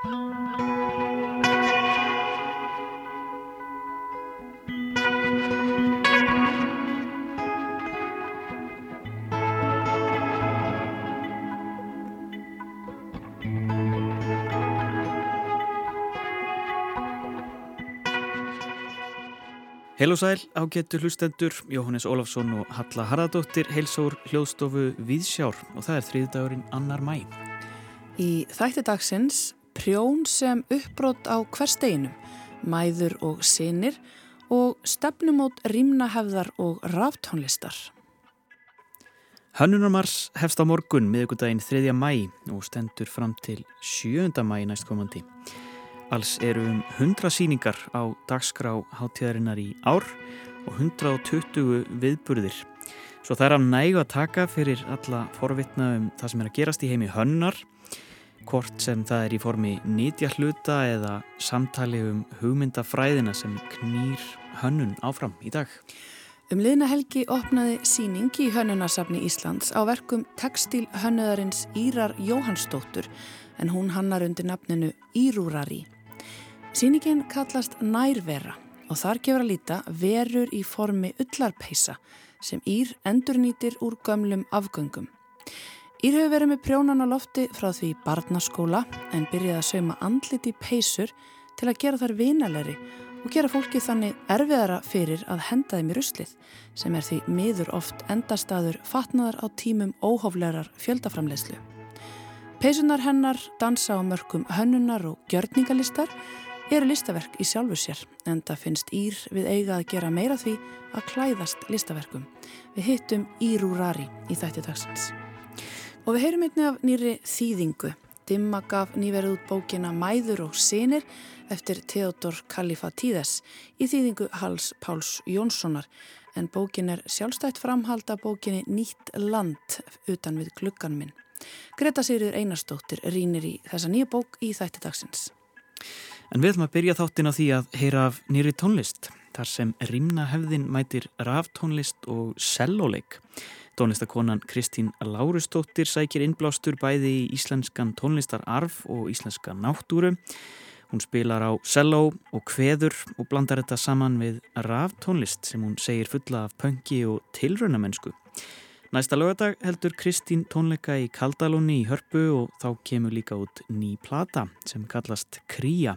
Heil og sæl, ágetur hlustendur, Jóhannes Ólafsson og Halla Harðardóttir heilsór hljóðstofu Víðsjár og það er þriðdagurinn annar mæ. Í þætti dagsins prjón sem uppbrót á hversteginum, mæður og sinir og stefnumót rýmnahefðar og ráftónlistar. Hönnunarmars hefst á morgun miðugudaginn 3. mæ og stendur fram til 7. mæ næstkomandi. Alls eru um 100 síningar á dagskrá hátíðarinnar í ár og 120 viðburðir. Svo það er að nægu að taka fyrir alla forvitna um það sem er að gerast í heimi hönnar, hvort sem það er í formi nýtja hluta eða samtali um hugmyndafræðina sem knýr hönnun áfram í dag. Um liðna helgi opnaði síning í Hönnunarsafni Íslands á verkum textil hönnuðarins Írar Jóhannsdóttur en hún hannar undir nafninu Írúrari. Sýningin kallast Nærvera og þar gefur að líta verur í formi ullarpeisa sem Ír endurnýtir úr gömlum afgöngum. Ír hefur verið með prjónan á lofti frá því barnaskóla en byrjaði að sauma andlit í peisur til að gera þær vinalegri og gera fólki þannig erfiðara fyrir að henda þeim í ruslið sem er því miður oft endastaður fatnaðar á tímum óhóflegar fjöldaframlegslu. Peisunar hennar dansa á mörgum hönnunar og gjörningalistar eru listaverk í sjálfu sér en það finnst Ír við eiga að gera meira því að klæðast listaverkum. Við hittum Írúrari í þætti dagsins. Og við heyrum einni af nýri þýðingu. Dimma gaf nýverið út bókina Mæður og Sinir eftir Theodor Kalifatíðes í þýðingu Hals Páls Jónssonar en bókin er sjálfstætt framhalda bókinni Nýtt land utan við gluggan minn. Greta Sigriður Einarstóttir rínir í þessa nýja bók í þætti dagsins. En við ætlum að byrja þáttin á því að heyra af nýri tónlist, þar sem rimna hefðin mætir raftónlist og selloleik. Tónlistakonan Kristín Lárustóttir sækir innblástur bæði í íslenskan tónlistararf og íslenska náttúru. Hún spilar á selló og kveður og blandar þetta saman við raftónlist sem hún segir fulla af pöngi og tilrönamennsku. Næsta lögadag heldur Kristín tónleika í Kaldalóni í Hörpu og þá kemur líka út ný plata sem kallast Kría.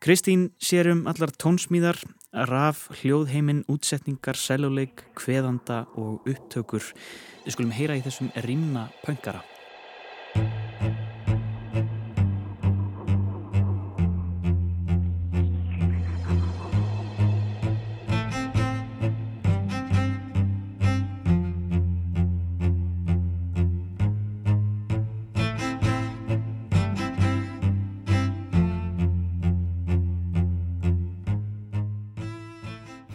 Kristín sér um allar tónsmíðar, raf, hljóðheiminn, útsetningar, seljuleik, kveðanda og upptökur. Við skulum heyra í þessum rimna pöngara.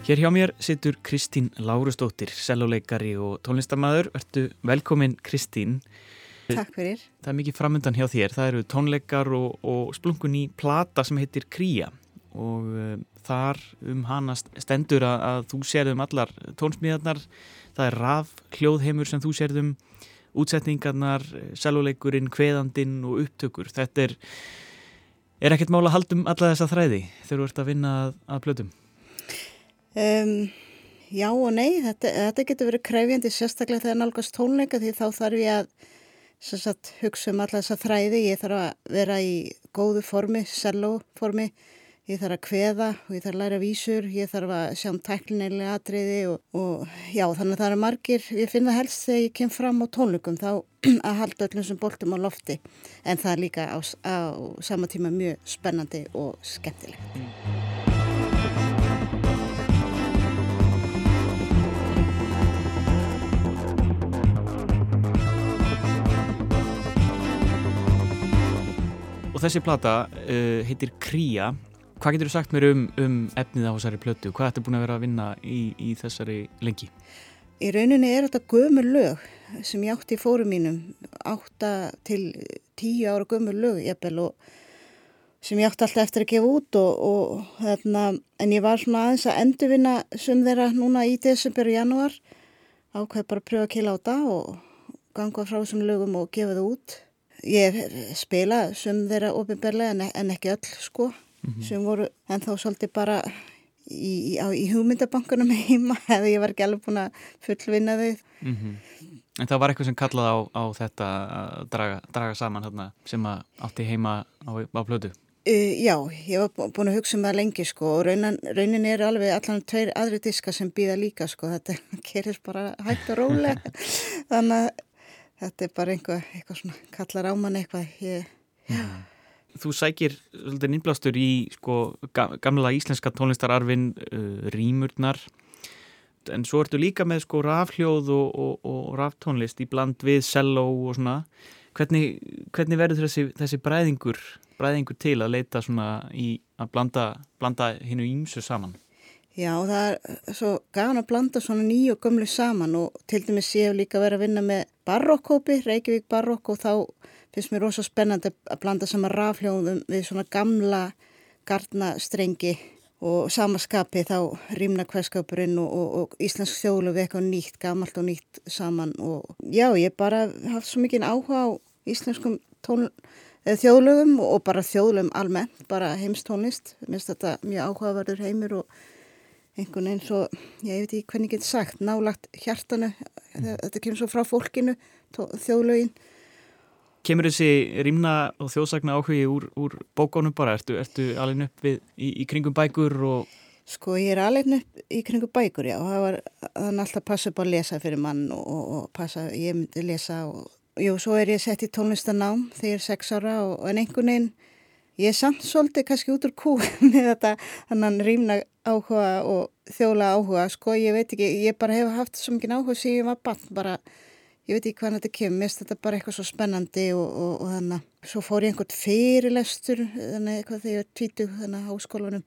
Hér hjá mér situr Kristín Lárustóttir, seljuleikari og tónlistamæður. Vertu velkomin Kristín. Takk fyrir. Það er mikið framöndan hjá þér. Það eru tónleikar og, og splungun í plata sem heitir Kría og uh, þar um hana stendur að, að þú sérðum allar tónsmíðarnar. Það er raf hljóðheimur sem þú sérðum, útsetningarnar, seljuleikurinn, kveðandinn og upptökur. Þetta er, er ekkert mála að haldum alla þessa þræði þegar þú ert að vinna að, að blöðum. Um, já og nei, þetta, þetta getur verið kræfjandi sérstaklega þegar nálgast tónleika því þá þarf ég að sagt, hugsa um alla þessa þræði, ég þarf að vera í góðu formi, sellóformi, ég þarf að kveða og ég þarf að læra vísur, ég þarf að sjá um tæklinnilega atriði og, og já þannig að það eru margir, ég finna helst þegar ég kem fram á tónleikum þá að halda öllum sem boltum á lofti. En það er líka á, á sama tíma mjög spennandi og skemmtilegt. Og þessi plata uh, heitir Kría. Hvað getur þú sagt mér um, um efnið á þessari plötu? Hvað ertu búin að vera að vinna í, í þessari lengi? Í rauninni er þetta gömur lög sem ég átti í fórum mínum. Átta til tíu ára gömur lög jafnvel og sem ég átti alltaf eftir að gefa út og, og þarna, en ég var svona aðeins að endurvinna sem þeirra núna í desember og janúar ákveð bara að pröfa að kila á það og ganga frá þessum lögum og gefa það út ég spila sem þeirra ofinberlega en, en ekki öll sko mm -hmm. sem voru en þá svolítið bara í, í, í hugmyndabankunum heima eða ég var ekki alveg búin að fullvinna þau mm -hmm. En það var eitthvað sem kallaði á, á þetta að draga, draga saman hérna, sem átti heima á, á plödu Uh, já, ég var búin að hugsa um það lengi sko og raunin, raunin er alveg allan tveir aðri diska sem býða líka sko þetta gerir bara hægt og rólega þannig að þetta er bara einhvað, eitthvað svona kallar á mann eitthvað ég, Þú sækir svolítið innblástur í sko gamla íslenska tónlistararfin uh, rýmurnar en svo ertu líka með sko rafhljóð og, og, og raftónlist í bland við cello og svona. Hvernig, hvernig verður þessi, þessi bræðingur bræðingur til að leita í að blanda, blanda hinnu ímsu saman? Já, það er svo gana að blanda svona nýju og gömlu saman og til dæmis ég hef líka verið að vinna með barokkópi, Reykjavík barokk og þá finnst mér rosa spennandi að blanda saman rafljóðum við svona gamla gardnastrengi og samaskapi þá rýmna hverskapurinn og, og, og Íslensk þjóðlu við eitthvað nýtt, gamalt og nýtt saman og já, ég bara haft svo mikið áhuga á íslenskum tón Eh, þjóðlögum og bara þjóðlögum almennt, bara heimstónlist. Mér finnst þetta mjög áhugaverður heimur og einhvern veginn svo, ég veit ekki hvernig ég get sagt, nálagt hjartanu, þetta kemur svo frá fólkinu, þjóðlögin. Kemur þessi rýmna og þjóðsagna áhugi úr, úr bókónum bara? Ertu, ertu alveg upp við, í, í kringum bækur og... Sko ég er alveg upp í kringum bækur, já. Það var alltaf passa upp að lesa fyrir mann og, og, og passa, ég myndi lesa og Jú, svo er ég sett í tónlistanám þegar ég er sex ára og en einhvern veginn, ég er samt svolítið kannski út úr kú með þetta þannig rýmna áhuga og þjóla áhuga, sko, ég veit ekki, ég bara hef haft svo mikið áhuga sem ég var bann, bara, ég veit ekki hvað þetta kemur, mér finnst þetta bara eitthvað svo spennandi og, og, og þannig, svo fór ég einhvern fyrirlestur, þannig eitthvað þegar ég var tvítug, þannig að háskólanum,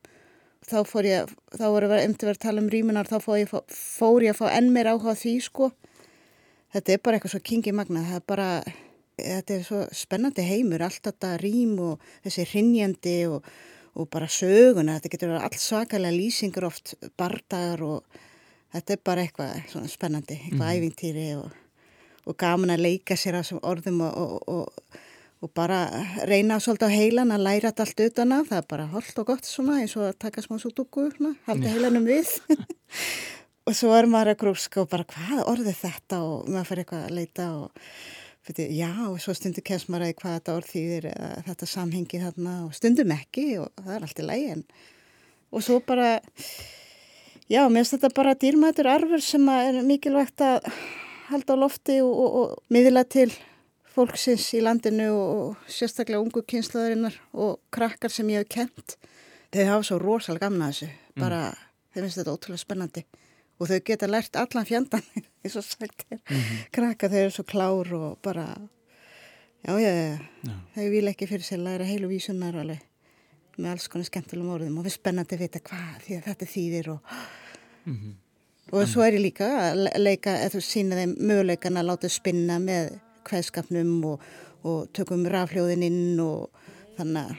þá fór ég, þá voru emti verið að tala um rýmunar, þá fór ég, fór ég að fá enn meir áhuga því, sko, þetta er bara eitthvað svo kingi magna, það er bara, þetta er svo spennandi heimur, allt þetta rým og þessi hrinnjandi og, og bara söguna, þetta getur verið allt svakalega lýsingur oft, bardagar og þetta er bara eitthvað svona spennandi, eitthvað mm. æfintýri og, og gaman að leika sér að orðum og, og bara reyna svolítið á heilan að læra þetta allt utan að, það er bara holdt og gott svona eins og að taka smá svo dúku, halda heilanum við. og svo er maður að grúska og bara hvað orðið þetta og maður fyrir eitthvað að leita og fyrir, já og svo stundur kemst maður að hvað þetta orð þýðir þetta samhengi þarna og stundum ekki og það er allt í lægin og svo bara já, mér finnst þetta bara dýrmætur arfur sem er mikilvægt að halda á lofti og, og, og miðla til fólksins í landinu og sérstaklega ungu kynslaðurinnar og krakkar sem ég hef kent þau hafa svo rosalega gamna þessu bara, mm. þeim finnst þetta ótrúlega spennandi og þau geta lært allan fjandan eins og sagt er mm -hmm. krakka þau eru svo klár og bara já, já, já. þau vil ekki fyrir sig læra heilu vísunar alveg með alls konar skemmtilegum orðum og við spennandi að vita hvað því að þetta þýðir og mm -hmm. og svo er ég líka að leika, eða þú sína þeim möguleikan að láta spinna með hvaðskapnum og, og tökum rafljóðininn og þannig,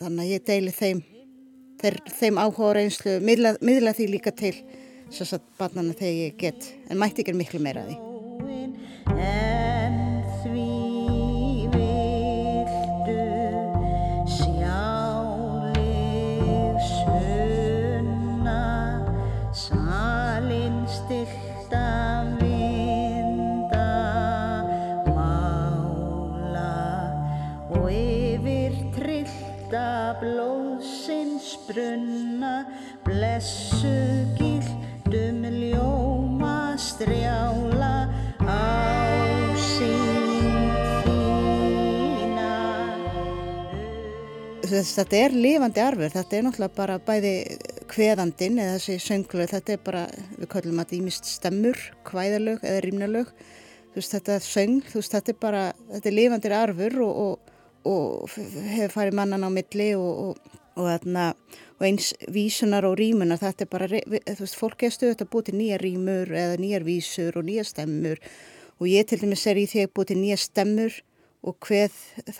þannig að ég deili þeim þeir, þeim áhuga og reynslu miðla, miðla því líka til satt barnana þegar ég get en mætti ekki miklu meira því Þetta er lifandi arfur, þetta er náttúrulega bara bæði hveðandin eða þessi sönglu, þetta er bara, við kallum að það ímist stemmur, hvæðalög eða rýmnalög, þú veist þetta söng, þú veist þetta er bara, þetta er lifandir arfur og, og, og hefur farið mannan á milli og, og eins vísunar og rýmunar þetta er bara, þú veist, fólk er stöðut að búið til nýja rýmur eða nýjar vísur og nýja stemmur. Og ég til dæmis er í því að búið til nýja stemmur og hveð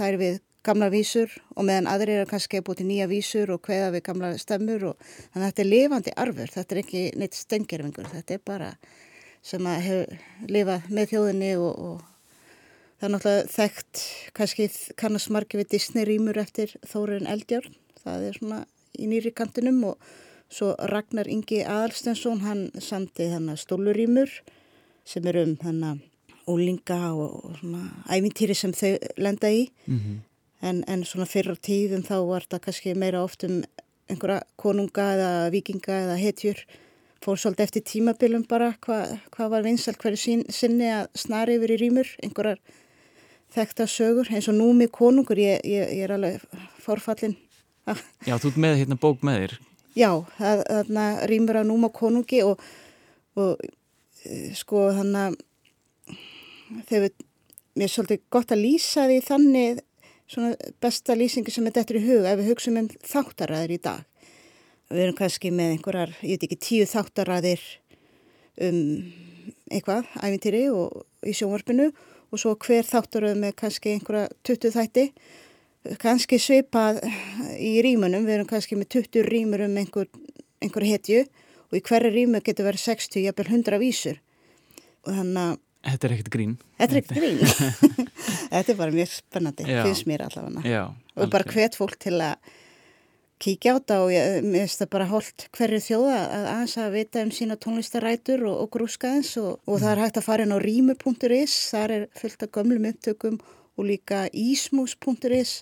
er við gamla vísur og meðan aðrir er kannski að búið til nýja vísur og hveða við gamla stemmur og þannig að þetta er lifandi arfur, þetta er ekki neitt stengjörfingur, þetta er bara sem að hefur lifað með þjóðinni og, og Það er náttúrulega þekkt, kannski kannast margir við Disney rýmur eftir Þóriðin Eldjárn. Það er svona í nýri kantinum og svo Ragnar Ingi Aðalstensson, hann samti þannig stólurýmur sem er um þannig ólinga og, og svona ævintýri sem þau lenda í. Mm -hmm. En, en svona fyrra tíðum þá var það kannski meira oft um einhverja konunga eða vikinga eða hetjur fór svolítið eftir tímabilum bara hvað hva var vinsalt hverju sinni að snari yfir í rýmur, einhverjar þekta sögur eins og númi konungur, ég, ég, ég er alveg forfallin. Já, þú ert með hérna bók með þér. Já, þarna rýmur á núma konungi og, og e, sko þannig að þegar mér er svolítið gott að lýsa því þannig svona besta lýsingi sem er dettur í huga ef við hugsaum um þáttaræðir í dag. Við erum kannski með einhverjar, ég veit ekki, tíu þáttaræðir um eitthvað, æfintýri og í sjónvarpinu og svo hver þátturöð með kannski einhverja 20 þætti kannski svipað í rýmunum við erum kannski með 20 rýmur um einhver, einhver hetju og í hverju rýmu getur verið 60, jafnvel 100 vísur og þannig að Þetta er ekkert grín. Þetta er ekkert grín. Þetta er bara mjög spennandi, Já. finnst mér allavega. Og bara hvet fólk til að kíkja á þetta og ég finnst það bara holdt hverju þjóða að aðeins að vita um sína tónlistarætur og, og grúskaðins og, og það er hægt að fara inn á rímu.is, þar er fullt af gömlum upptökum og líka ísmús.is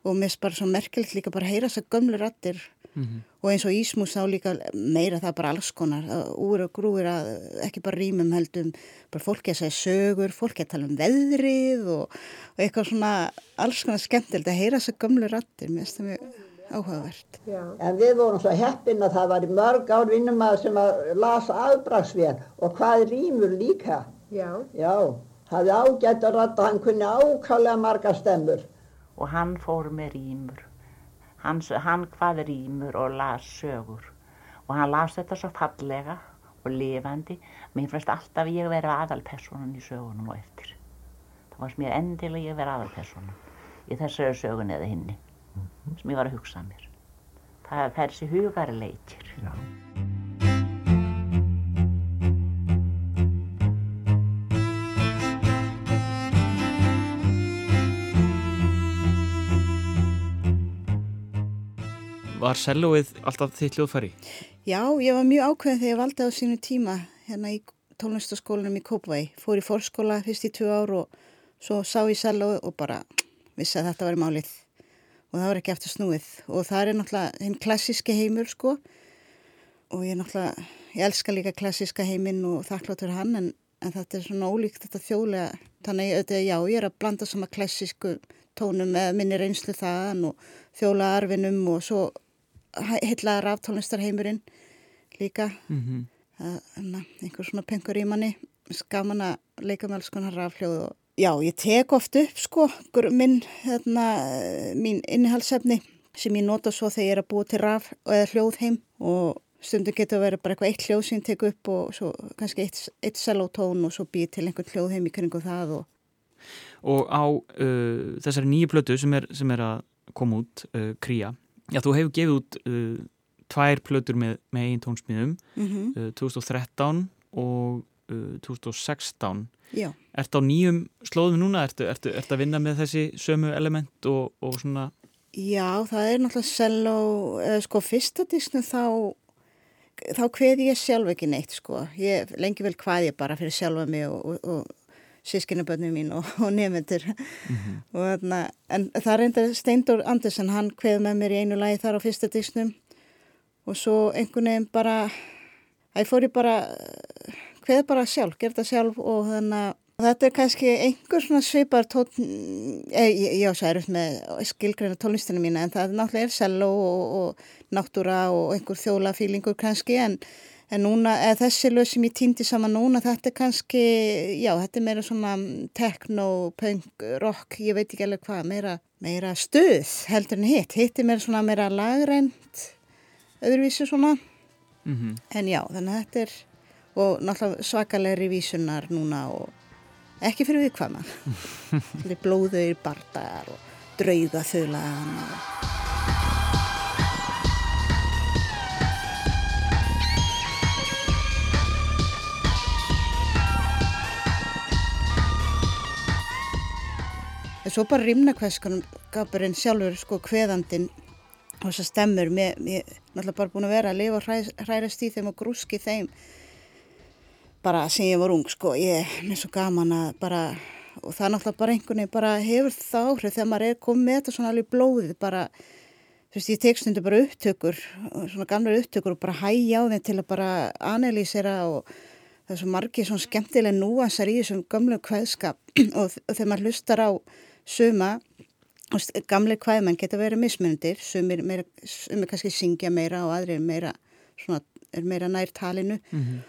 og mér finnst bara svo merkilegt líka bara að heyra þess að gömlu rættir mm -hmm. Og eins og ísmús þá líka meira það bara alls konar, úr og grúir að ekki bara rímum heldum, bara fólki að segja sögur, fólki að tala um veðrið og, og eitthvað svona alls konar skemmtilegt að heyra þess að gömlu rættir, mér finnst það mjög áhugavert. Já. En við vorum svo heppin að það var í mörg ár vinnumæður sem að lasa afbraksvél og hvað rýmur líka. Já. Já, það er ágætt að rætta, hann kunni ákálega marga stemmur. Og hann fór með rýmur, hann, hann hvað rýmur og las sögur og hann las þetta svo fallega og lifandi. Mér finnst alltaf ég verið aðalpersonan í sögunum og eftir. Það varst mér endilega ég verið aðalpersonan í þessari sögun eða hinni sem ég var að hugsa mér það er þessi hugarleikir Já. Var sellóið alltaf þitt hljóðfæri? Já, ég var mjög ákveðin þegar ég valdi á sínu tíma hérna í tónlistaskólanum í Kópavæ fór í fórskóla fyrst í tvö ár og svo sá ég sellóið og bara vissi að þetta var málið. Og það var ekki eftir snúið. Og það er náttúrulega hinn klassíski heimur sko. Og ég náttúrulega, ég elska líka klassíska heiminn og þakkláttur hann en, en þetta er svona ólíkt þetta þjólega þannig að já, ég er að blanda sama klassísku tónum með minni reynslu þaðan og þjóla arfinum og svo heitlaðar aftónlistarheimurinn líka mm -hmm. það, einhver svona pengur í manni skaman að leika með alls konar rafljóð og Já, ég tek oft upp sko minn, hérna, mín innihaldsefni sem ég nota svo þegar ég er að búa til raf eða hljóð heim og stundum getur að vera bara eitthvað eitt hljóð sem tek upp og svo kannski eitt, eitt sellótón og svo býð til einhvern hljóð heim í kringu það og Og á uh, þessari nýju plötu sem er, sem er að koma út, uh, Kría, já þú hefur gefið út uh, tvær plötur með, með einn tónsmíðum, mm -hmm. 2013 og 2016 Já. Ert á nýjum slóðum núna? Ertu, ertu, ertu að vinna með þessi sömu element og, og svona? Já, það er náttúrulega selló, eða sko fyrsta disknu þá, þá hveði ég sjálf ekki neitt sko. Ég lengi vel hvaði ég bara fyrir sjálfa mig og, og, og sískinabönnum mín og nefnendur. Mm -hmm. En það reyndar Steindor Andersen, hann hveði með mér í einu lagi þar á fyrsta disknum og svo einhvern veginn bara, það fór ég bara hveð bara sjálf, gerð það sjálf og þannig að þetta er kannski einhver svona svipar tótt, eh, ég á særið með skilgreina tónlistinu mína en það náttúrulega er cello og, og náttúra og einhver þjólafílingur kannski en, en núna, þessi lög sem ég týndi saman núna, þetta er kannski, já, þetta er meira svona techno, punk, rock, ég veit ekki alveg hvað, meira, meira stuð heldur en hitt, hitt er meira svona meira lagrænt, öðruvísi svona, mm -hmm. en já, þannig að þetta er og náttúrulega svakalegri vísunar núna og ekki fyrir viðkvæma. Blóður, bardagar og drauga þauðlagan og en svo bara rýmnakvæðskapurinn sjálfur sko kveðandinn og þess að stemmur mér, mér náttúrulega bara búin að vera að lifa og hræ, hrærast í þeim og grúski þeim. Bara sem ég var ung sko ég er mér svo gaman að bara og það er náttúrulega bara einhvern veginn bara hefur það áhrif þegar maður er komið með þetta svona alveg blóðið bara þú veist ég tek stundu bara upptökur svona gamlega upptökur og bara hægja á þeim til að bara analýsera og það er svo margið svona skemmtilega núansar í þessum gamlu kveðskap. Og, og þegar maður hlustar á suma gamle kvæðmenn geta verið mismundir sumir, meira, sumir kannski syngja meira og aðri er meira, svona, er meira nær talinu mm -hmm.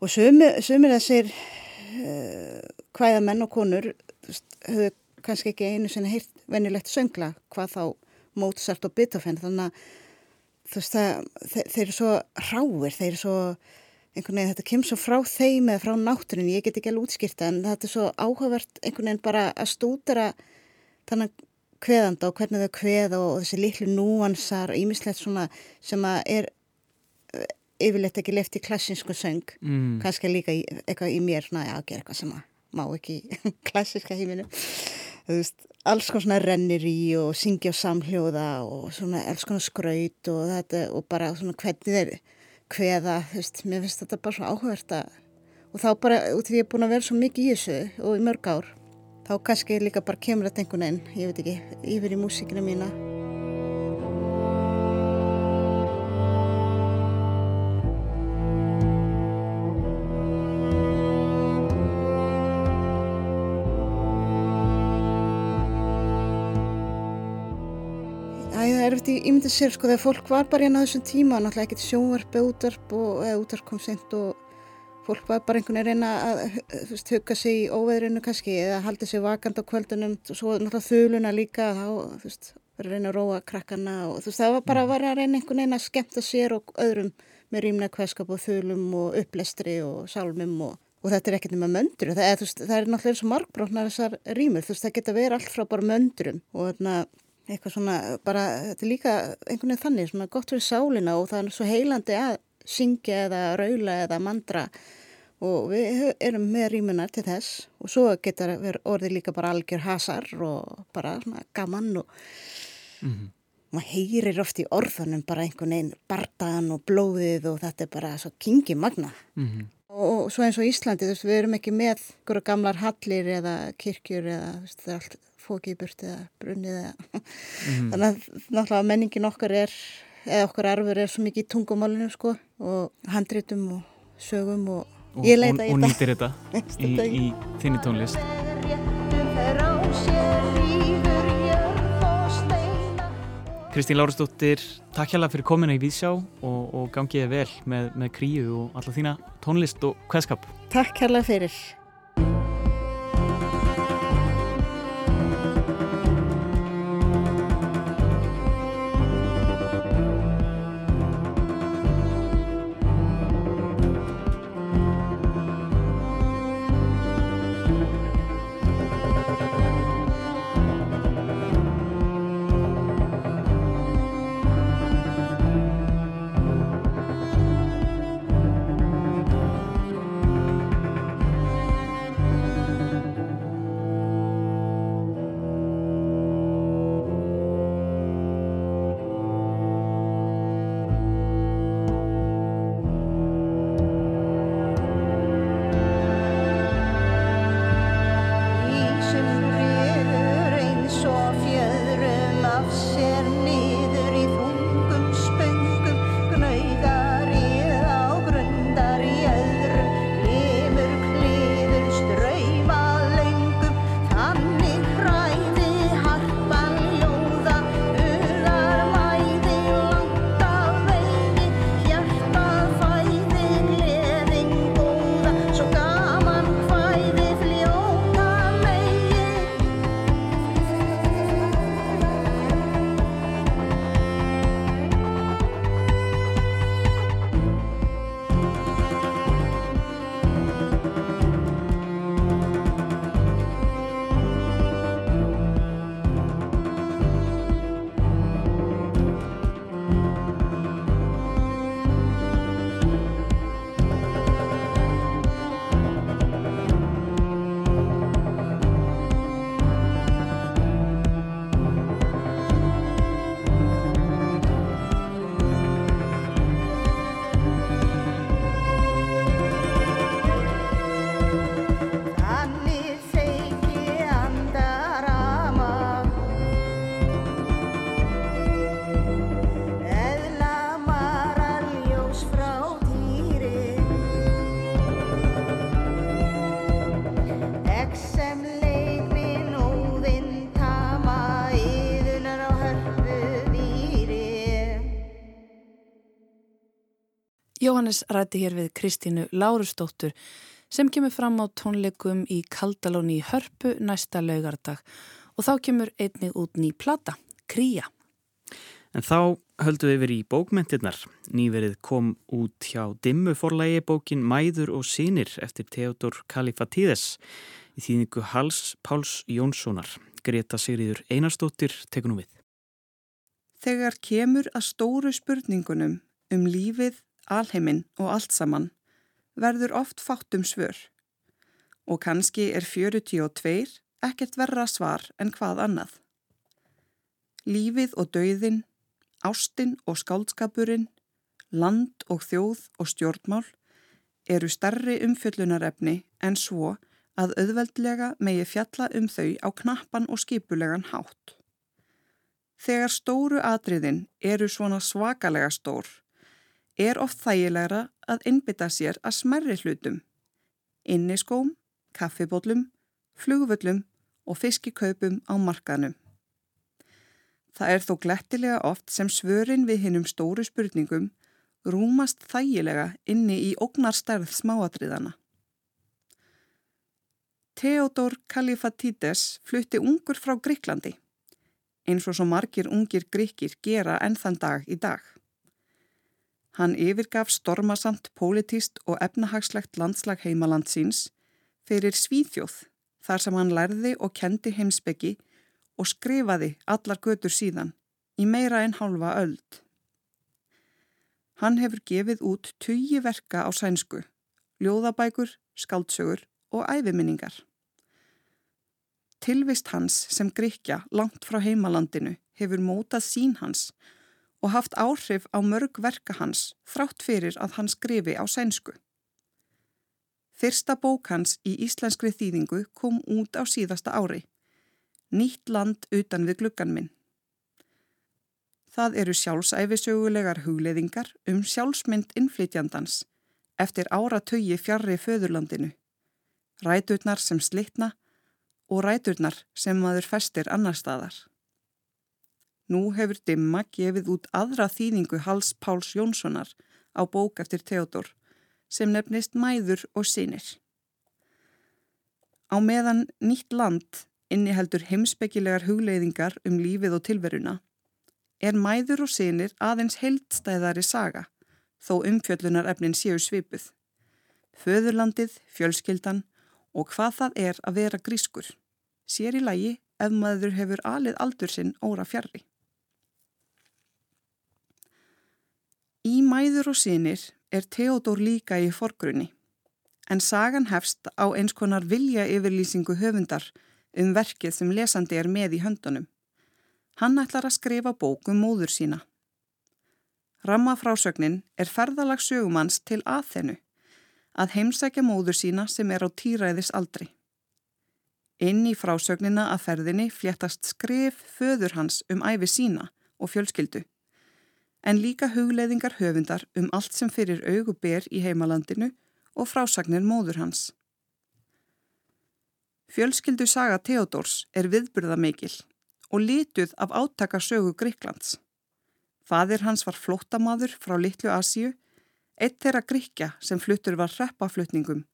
og sumir, sumir þessir uh, kvæðamenn og konur höfðu kannski ekki einu sinni heilt venjulegt söngla hvað þá Mozart og Beethoven þannig að veist, það, þeir, þeir eru svo ráir þeir eru svo einhvern veginn þetta kemur svo frá þeim eða frá náttúrin ég get ekki alveg útskýrta en þetta er svo áhugavert einhvern veginn bara að stúdara þannig kveðanda og hvernig þau kveða og þessi líklu núansar ímislegt svona sem að er eh, yfirleitt ekki left í klassinsku söng mm. kannski líka í, eitthvað í mér svona að gera eitthvað sem að má ekki klassiska híminu alls konar svona rennir í og syngja á samhljóða og svona alls konar skraut og þetta og bara svona hvernig þeir kveða, þú veist, mér finnst þetta bara svona áhugverð og þá bara, út því ég er búin að vera svo mikið í þessu og í mörg ár þá kannski líka bara kemur þetta einhvern veginn, ég veit ekki, yfir í músíkina mína. Eftir ímyndið sér sko þegar fólk var bara hérna á þessum tíma, náttúrulega ekkert sjónvarp eða útvarp og eða útvarp kom sent og fólk var bara einhvern veginn að veist, hugga sig í óveðrinu kannski eða haldi sig vakand á kvöldunum og svo náttúrulega þuluna líka þá veist, verið að reyna að róa krakkana og veist, það var bara að vera að reyna einhvern veginn að skemmta sér og öðrum með rýmna kveskap og þulum og upplestri og sálmum og, og þetta er ekkert nema möndur það það er náttúrulega eins og markbróknar þessar rýmur það geta verið allt frá bara möndurum og þarna eitthvað svona bara þetta er líka einhvern veginn þannig svona gott fyrir sálina og það er svo heilandi að syngja eða raula eða mandra og við erum með rýmunar til þess og svo getur orðið líka bara algjör hasar og bara gaman og mm -hmm. maður heyrir oft í orðunum bara einhvern veginn bardagan og blóðið og þetta er bara svo kingi magna mm -hmm. og svo eins og Íslandi veist, við erum ekki með gamlar hallir eða kirkjur eða veist, það er allt fókið burt eða brunnið eða mm þannig að náttúrulega menningin okkar er eða okkar arfur er svo mikið í tungumálinu sko og handritum og sögum og og, og, og nýtir þetta í, í þinni tónlist. Kristín Lárastóttir takk hjálpa fyrir komina í Vísjá og, og gangiði vel með, með kríu og alla þína tónlist og hverskap Takk hjálpa fyrir Jóhannes ræti hér við Kristínu Lárustóttur sem kemur fram á tónleikum í Kaldalóni í Hörpu næsta laugardag og þá kemur einnig út ný plata, Kría. En þá höldum við verið í bókmentirnar. Nýverið kom út hjá dimmu forlægi bókin Mæður og sínir eftir Theodor Kalifatíðes í þýningu Hals Páls Jónssonar. Greta Sigriður Einarstóttir tekunum við. Þegar kemur að stóru spurningunum um lífið, alheiminn og allt saman verður oft fátt um svör og kannski er 42 ekkert verra svar en hvað annað. Lífið og dauðin, ástinn og skáldskapurinn, land og þjóð og stjórnmál eru starri umfjöllunarefni en svo að auðveldlega megi fjalla um þau á knappan og skipulegan hátt. Þegar stóru atriðin eru svona svakalega stór, er oft þægilegra að innbytta sér að smerri hlutum, inniskóm, kaffibótlum, flugvöllum og fiskikaupum á markanum. Það er þó glettilega oft sem svörin við hinnum stóru spurningum rúmast þægilega inni í ógnarstærð smáatriðana. Theodor Kalifatídes flutti ungur frá Gríklandi, eins og svo margir ungir gríkir gera enn þann dag í dag. Hann yfirgaf stormasamt pólitíst og efnahagslegt landslag heimaland síns fyrir Svíþjóð þar sem hann lærði og kendi heimsbyggi og skrifaði allar götur síðan í meira en halva öld. Hann hefur gefið út tugi verka á sænsku, ljóðabækur, skaldsögur og æfiminningar. Tilvist hans sem Gríkja langt frá heimalandinu hefur mótað sín hans og haft áhrif á mörg verka hans þrátt fyrir að hann skrifi á sænsku. Fyrsta bók hans í íslenskri þýðingu kom út á síðasta ári. Nýtt land utan við gluggan minn. Það eru sjálfsæfisögulegar hugleðingar um sjálfsmynd innflytjandans eftir áratögi fjarrri föðurlandinu. Ræturnar sem slitna og ræturnar sem maður festir annar staðar. Nú hefur Dimma gefið út aðra þýðingu Hals Páls Jónssonar á bók eftir Theodor sem nefnist Mæður og Sinir. Á meðan nýtt land inniheldur heimsbyggilegar hugleiðingar um lífið og tilveruna er Mæður og Sinir aðeins heildstæðari saga þó umfjöllunar efnin séu svipuð. Föðurlandið, fjölskyldan og hvað það er að vera grískur. Sér í lagi ef maður hefur alið aldur sinn óra fjarrri. Í Mæður og Sinir er Theodor líka í forgrunni, en sagan hefst á eins konar vilja yfirlýsingu höfundar um verkið sem lesandi er með í höndunum. Hann ætlar að skrifa bókum móður sína. Rammafrásögnin er ferðalags sögumanns til aðþennu, að heimsækja móður sína sem er á týræðis aldri. Inn í frásögnina að ferðinni fléttast skrif föður hans um æfi sína og fjölskyldu en líka hugleiðingar höfundar um allt sem fyrir auguber í heimalandinu og frásagnir móður hans. Fjölskyldu saga Theodors er viðburðamikil og lituð af átaka sögu Gríklands. Fadir hans var flóttamaður frá Littlu Asíu, eitt þeirra Gríkja sem fluttur var hreppaflutningum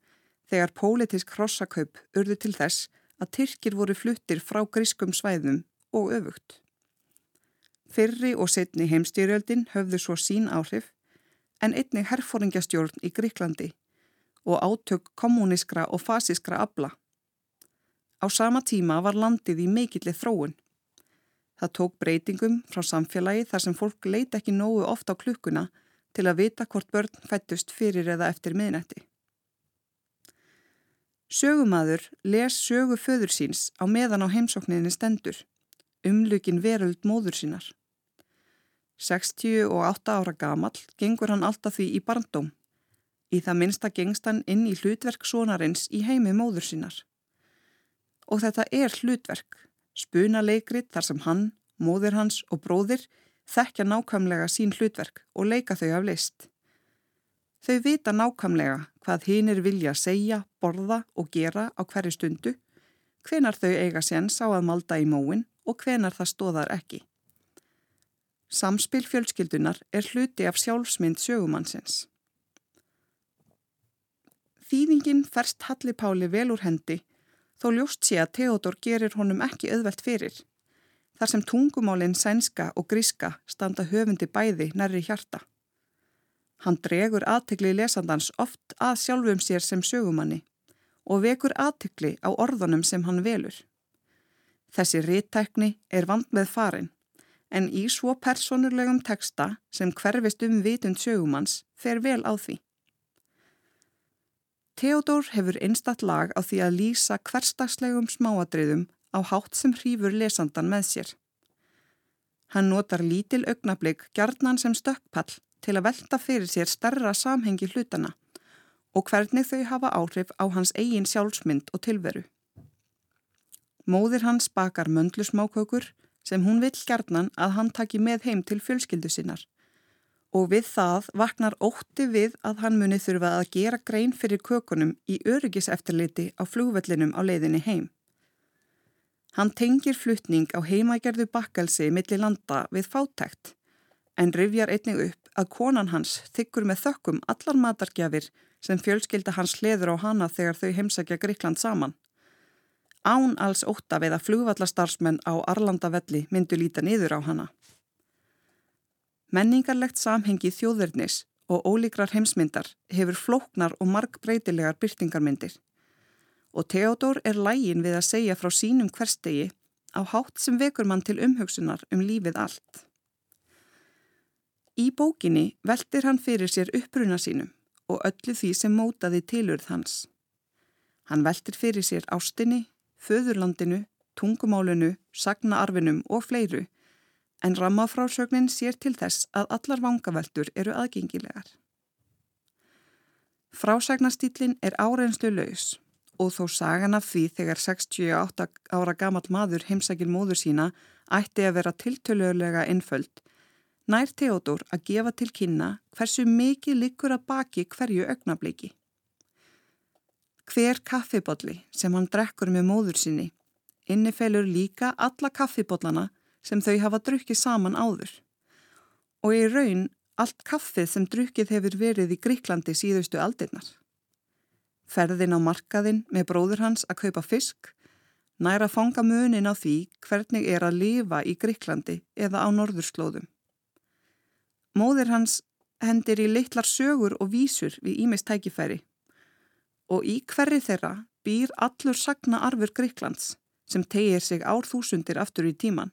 þegar pólitísk hrossakaup urðu til þess að Tyrkir voru fluttir frá grískum svæðum og öfugt. Fyrri og setni heimstýrjöldin höfðu svo sín áhrif en einnig herfóringjastjórn í Gríklandi og átök kommunískra og fasískra abla. Á sama tíma var landið í meikilli þróun. Það tók breytingum frá samfélagi þar sem fólk leita ekki nógu oft á klukkuna til að vita hvort börn fættust fyrir eða eftir miðnetti. Sögumadur les sögu föður síns á meðan á heimsókninni stendur, umlukin veröld móður sínar. 68 ára gamal gengur hann alltaf því í barndóm. Í það minnsta gengst hann inn í hlutverk sonarins í heimi móður sínar. Og þetta er hlutverk, spuna leikrit þar sem hann, móður hans og bróðir þekkja nákvæmlega sín hlutverk og leika þau af list. Þau vita nákvæmlega hvað hinnir vilja segja, borða og gera á hverju stundu, hvenar þau eiga séns á að malda í móin og hvenar það stóðar ekki. Samspil fjölskyldunar er hluti af sjálfsmynd sögumannsins. Þýðingin ferst Halli Páli vel úr hendi þó ljóst sé að Theodor gerir honum ekki auðvelt fyrir. Þar sem tungumálinn sænska og gríska standa höfundi bæði nærri hjarta. Hann dregur aðtikli lesandans oft að sjálfum sér sem sögumanni og vekur aðtikli á orðunum sem hann velur. Þessi rittækni er vand með farin en í svo personurlegum teksta sem hverfist um vitund sögumanns fer vel á því. Theodor hefur einstatt lag á því að lýsa hverstagslegum smáadriðum á hátt sem hrýfur lesandan með sér. Hann notar lítil augnablík gjarnan sem stökkpall til að velta fyrir sér starra samhengi hlutana og hvernig þau hafa áhrif á hans eigin sjálfsmynd og tilveru. Móðir hans bakar möndlusmákökur sem hún vill gerðnan að hann taki með heim til fjölskyldu sinnar og við það vaknar ótti við að hann muni þurfa að gera grein fyrir kökunum í öryggiseftirliti á flúvellinum á leiðinni heim. Hann tengir flutning á heimagerðu bakkelsi millir landa við fátækt en rifjar einnig upp að konan hans þykkur með þökkum allar matargjafir sem fjölskylda hans hliður á hana þegar þau heimsækja Gríkland saman án alls óta við að flugvallastarsmenn á Arlandavelli myndu líta niður á hana. Menningarlegt samhengi þjóðverðnis og ólíkrar heimsmyndar hefur flóknar og markbreytilegar byrtingarmyndir og Theodor er lægin við að segja frá sínum hverstegi á hátt sem vekur mann til umhugsunar um lífið allt. Í bókinni veldir hann fyrir sér uppruna sínum og öllu því sem mótaði tilurð hans. Hann veldir fyrir sér ástinni, föðurlandinu, tungumálinu, sagnaarfinum og fleiru en rammafrásögnin sér til þess að allar vangaveltur eru aðgengilegar. Frásagnastýlin er árenslu laus og þó sagan af því þegar 68 ára gamal maður heimsækil móður sína ætti að vera tiltölulega innföld, nær Theodor að gefa til kynna hversu mikið likur að baki hverju augnabliki. Hver kaffibolli sem hann drekkur með móður sinni innifelur líka alla kaffibollana sem þau hafa drukkið saman áður. Og í raun allt kaffið sem drukkið hefur verið í Gríklandi síðustu aldinnar. Ferðin á markaðin með bróður hans að kaupa fisk, næra að fanga munin á því hvernig er að lifa í Gríklandi eða á norðurslóðum. Móður hans hendir í litlar sögur og vísur við ímest tækifæri og í hverri þeirra býr allur sagna arfur Gríklands sem tegir sig árþúsundir aftur í tíman.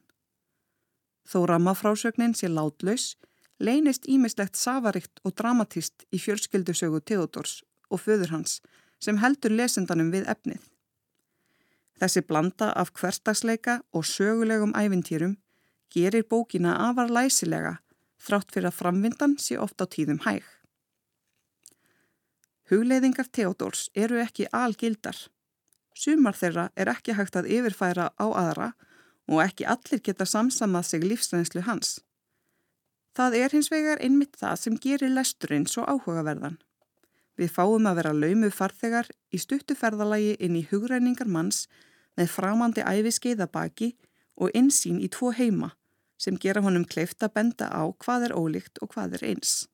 Þó rammafrásögnin sé látlaus, leynist ímislegt savarikt og dramatist í fjölskyldusögu Theodors og föður hans sem heldur lesendanum við efnið. Þessi blanda af hverstagsleika og sögulegum ævintýrum gerir bókina afar læsilega þrátt fyrir að framvindan sé ofta á tíðum hæg. Hugleiðingar Theodors eru ekki algildar. Sumar þeirra er ekki hægt að yfirfæra á aðra og ekki allir geta samsamað sig lífsreynslu hans. Það er hins vegar einmitt það sem gerir lesturinn svo áhugaverðan. Við fáum að vera laumu farþegar í stuttuferðalagi inn í hugreiningar manns með framandi æfiskeiða baki og insýn í tvo heima sem gera honum kleift að benda á hvað er ólíkt og hvað er eins.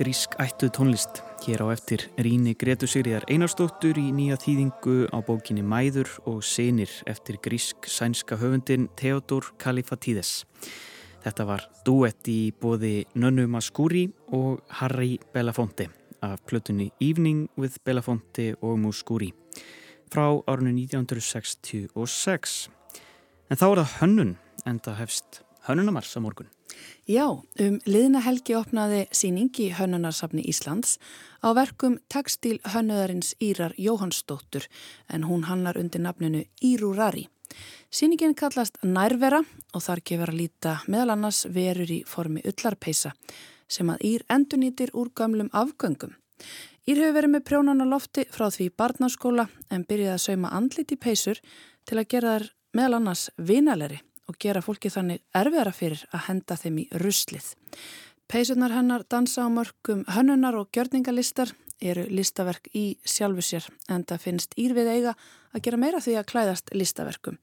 Grísk ættuð tónlist. Hér á eftir Ríni Gretu Sigriðar Einarstóttur í nýja þýðingu á bókinni Mæður og Senir eftir grísk sænska höfundin Theodor Kalifatídes. Þetta var duett í bóði Nönnu Maskúri og Harry Belafonte af plötunni Evening with Belafonte og Muskúri frá árunni 1966. En þá er það hönnun en það hefst hönnunamars á morgun. Já, um liðna helgi opnaði síning í Hönnunarsafni Íslands á verkum tekstil hönnuðarins Írar Jóhannsdóttur en hún hannar undir nafninu Írúrari. Sýningin kallast Nærvera og þar gefur að líta meðal annars verur í formi ullarpeisa sem að Ír endunýtir úr gamlum afgöngum. Ír hefur verið með prjónan á lofti frá því barnaskóla en byrjaði að sauma andlit í peisur til að gera þær meðal annars vinaleri og gera fólki þannig erfiðara fyrir að henda þeim í ruslið. Peisurnar hennar dansa á mörgum hönnunar og gjörningalistar eru listaverk í sjálfu sér en það finnst Ír við eiga að gera meira því að klæðast listaverkum.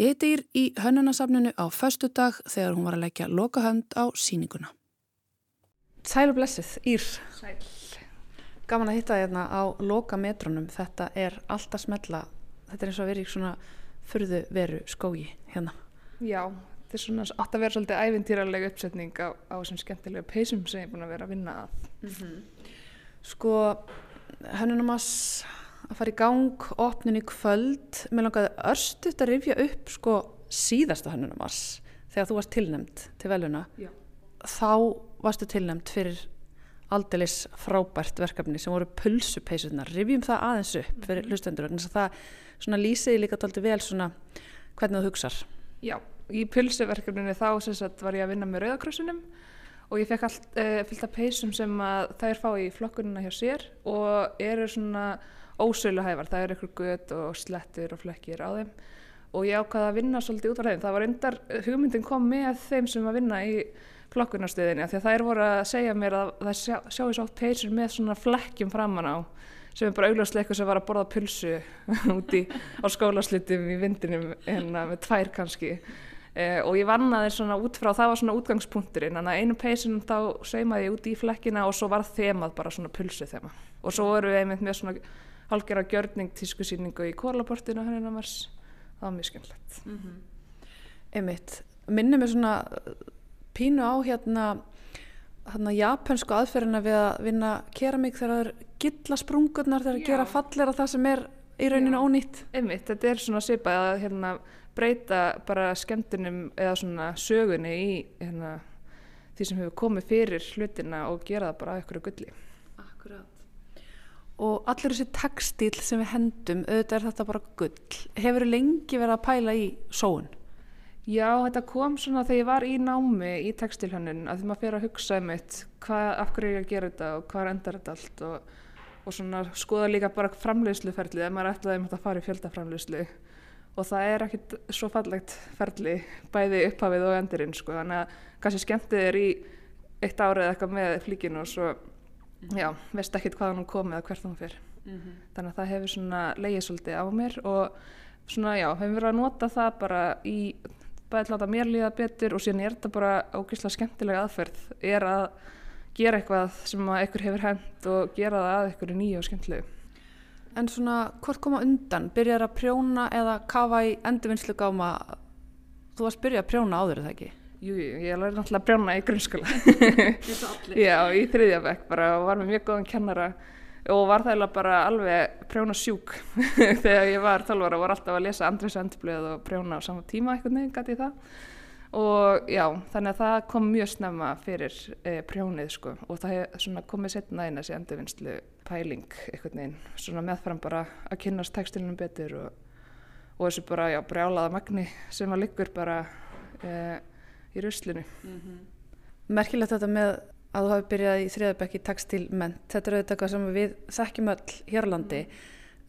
Ég heiti Ír í hönnunasafninu á föstu dag þegar hún var að leggja lokahönd á síninguna. Sæl og blessið, Ír. Sæl. Gaman að hitta þérna hérna á lokametronum. Þetta er alltaf smetla. Þetta er eins og að vera í svona fyrðu veru skógi hérna. Já, þetta er svona átt að vera svolítið æfintýralega uppsetning á, á þessum skemmtilegu peysum sem ég er búin að vera að vinna að. Mm -hmm. Sko, hennunumass að fara í gang, opnin í kvöld, mér langaði örstuðt að rifja upp sko síðasta hennunumass þegar þú varst tilnemd til veluna. Já. Þá varstu tilnemd fyrir aldeilis frábært verkefni sem voru pulsupeysunar. Rifjum það aðeins upp fyrir mm -hmm. hlustendur, þannig að það lýsiði líka tólti vel svona hvernig þú hugsað. Já, í pulsuverkefninu þá sagt, var ég að vinna með Rauðakrossunum og ég fekk allt uh, fyllt af peysum sem að þær fá í flokkununa hjá sér og eru svona ósöluhæfar, það eru ykkur gött og slettur og flekkir á þeim og ég ákvaði að vinna svolítið út af þeim. Það var undar, hugmyndin kom með þeim sem að vinna í flokkunarstöðinni því að þær voru að segja mér að það sjá, sjáu svo átt peysur með svona flekkjum framann á sem er bara augljóslega eitthvað sem var að borða pulsu úti á skólaslutum í vindinum hérna, með tvær kannski. Eh, og ég vannaði svona út frá, það var svona útgangspunkturinn en að einu peysin þá saumaði ég úti í flekkina og svo var þemað bara svona pulsu þema og svo voru við einmitt með svona halgjara gjörning tískusýningu í kórlaportinu hérna mars, það var mjög skemmtilegt. Mm -hmm. Einmitt, minnum er svona pínu á hérna hérna japansku aðferðina við að vinna keramík þegar það er gilla sprungurnar þegar það gera fallir að það sem er í rauninu ónýtt. Einmitt, þetta er svona svipað að hérna, breyta bara skemmtunum eða svona sögunni í hérna, því sem hefur komið fyrir hlutina og gera það bara að ykkur gulli. Akkurát. Og allir þessi textil sem við hendum, auðvitað er þetta bara gull. Hefur lengi verið að pæla í sóun? Já, þetta kom svona þegar ég var í námi í textilhönnun að því maður fyrir að hugsa um eitt hvað, af hverju er ég að gera þetta og hvað endar þetta allt og, og svona skoða líka bara framleiðsluferðli að maður ætlaði um að fara í fjöldaframleiðslu. Og það er ekkit svo fallegt ferðli bæði upphafið og endurinn sko. Þannig að kannski skemmtið er í eitt árið eitthvað með flíkinu og svo já, veist ekkit hvaðan hún kom eða hvert hún fyrr mm -hmm. þannig að það hefur svona leiðið svolítið á mér og svona já, hefur verið að nota það bara í bæði láta mér líða betur og síðan er þetta bara ógeðslega skemmtilega aðferð er að gera eitthvað sem að ykkur hefur hend og gera það að ykkur er nýju og skemmtilegu En svona, hvort koma undan? Byrjar að prjóna eða kafa í endurvinnslu gáma? Þú varst byrjað að prjóna áður, eða ekki? Jú, ég lærði náttúrulega að prjóna í grunnskóla Já, í þriðja vekk bara og var með mjög góðan kennara og var það bara alveg prjóna sjúk þegar ég var 12 ára og var alltaf að lesa Andris Endblöð og prjóna á sama tíma eitthvað nefn gæti það. Og já, þannig að það kom mjög snemma fyrir e, prjónið sko. Og það hef komið setna inn þessi endurvinnslu pæling eitthvað nefn, svona meðfram bara að kynast tekstilunum betur og, og þessu bara, já, brjálaða magni sem að liggur bara e, í ruslinu. Mm -hmm. Merkilegt þetta með að þú hafi byrjað í þriðabekki textilment. Þetta er auðvitað sem við þekkjum öll hér á landi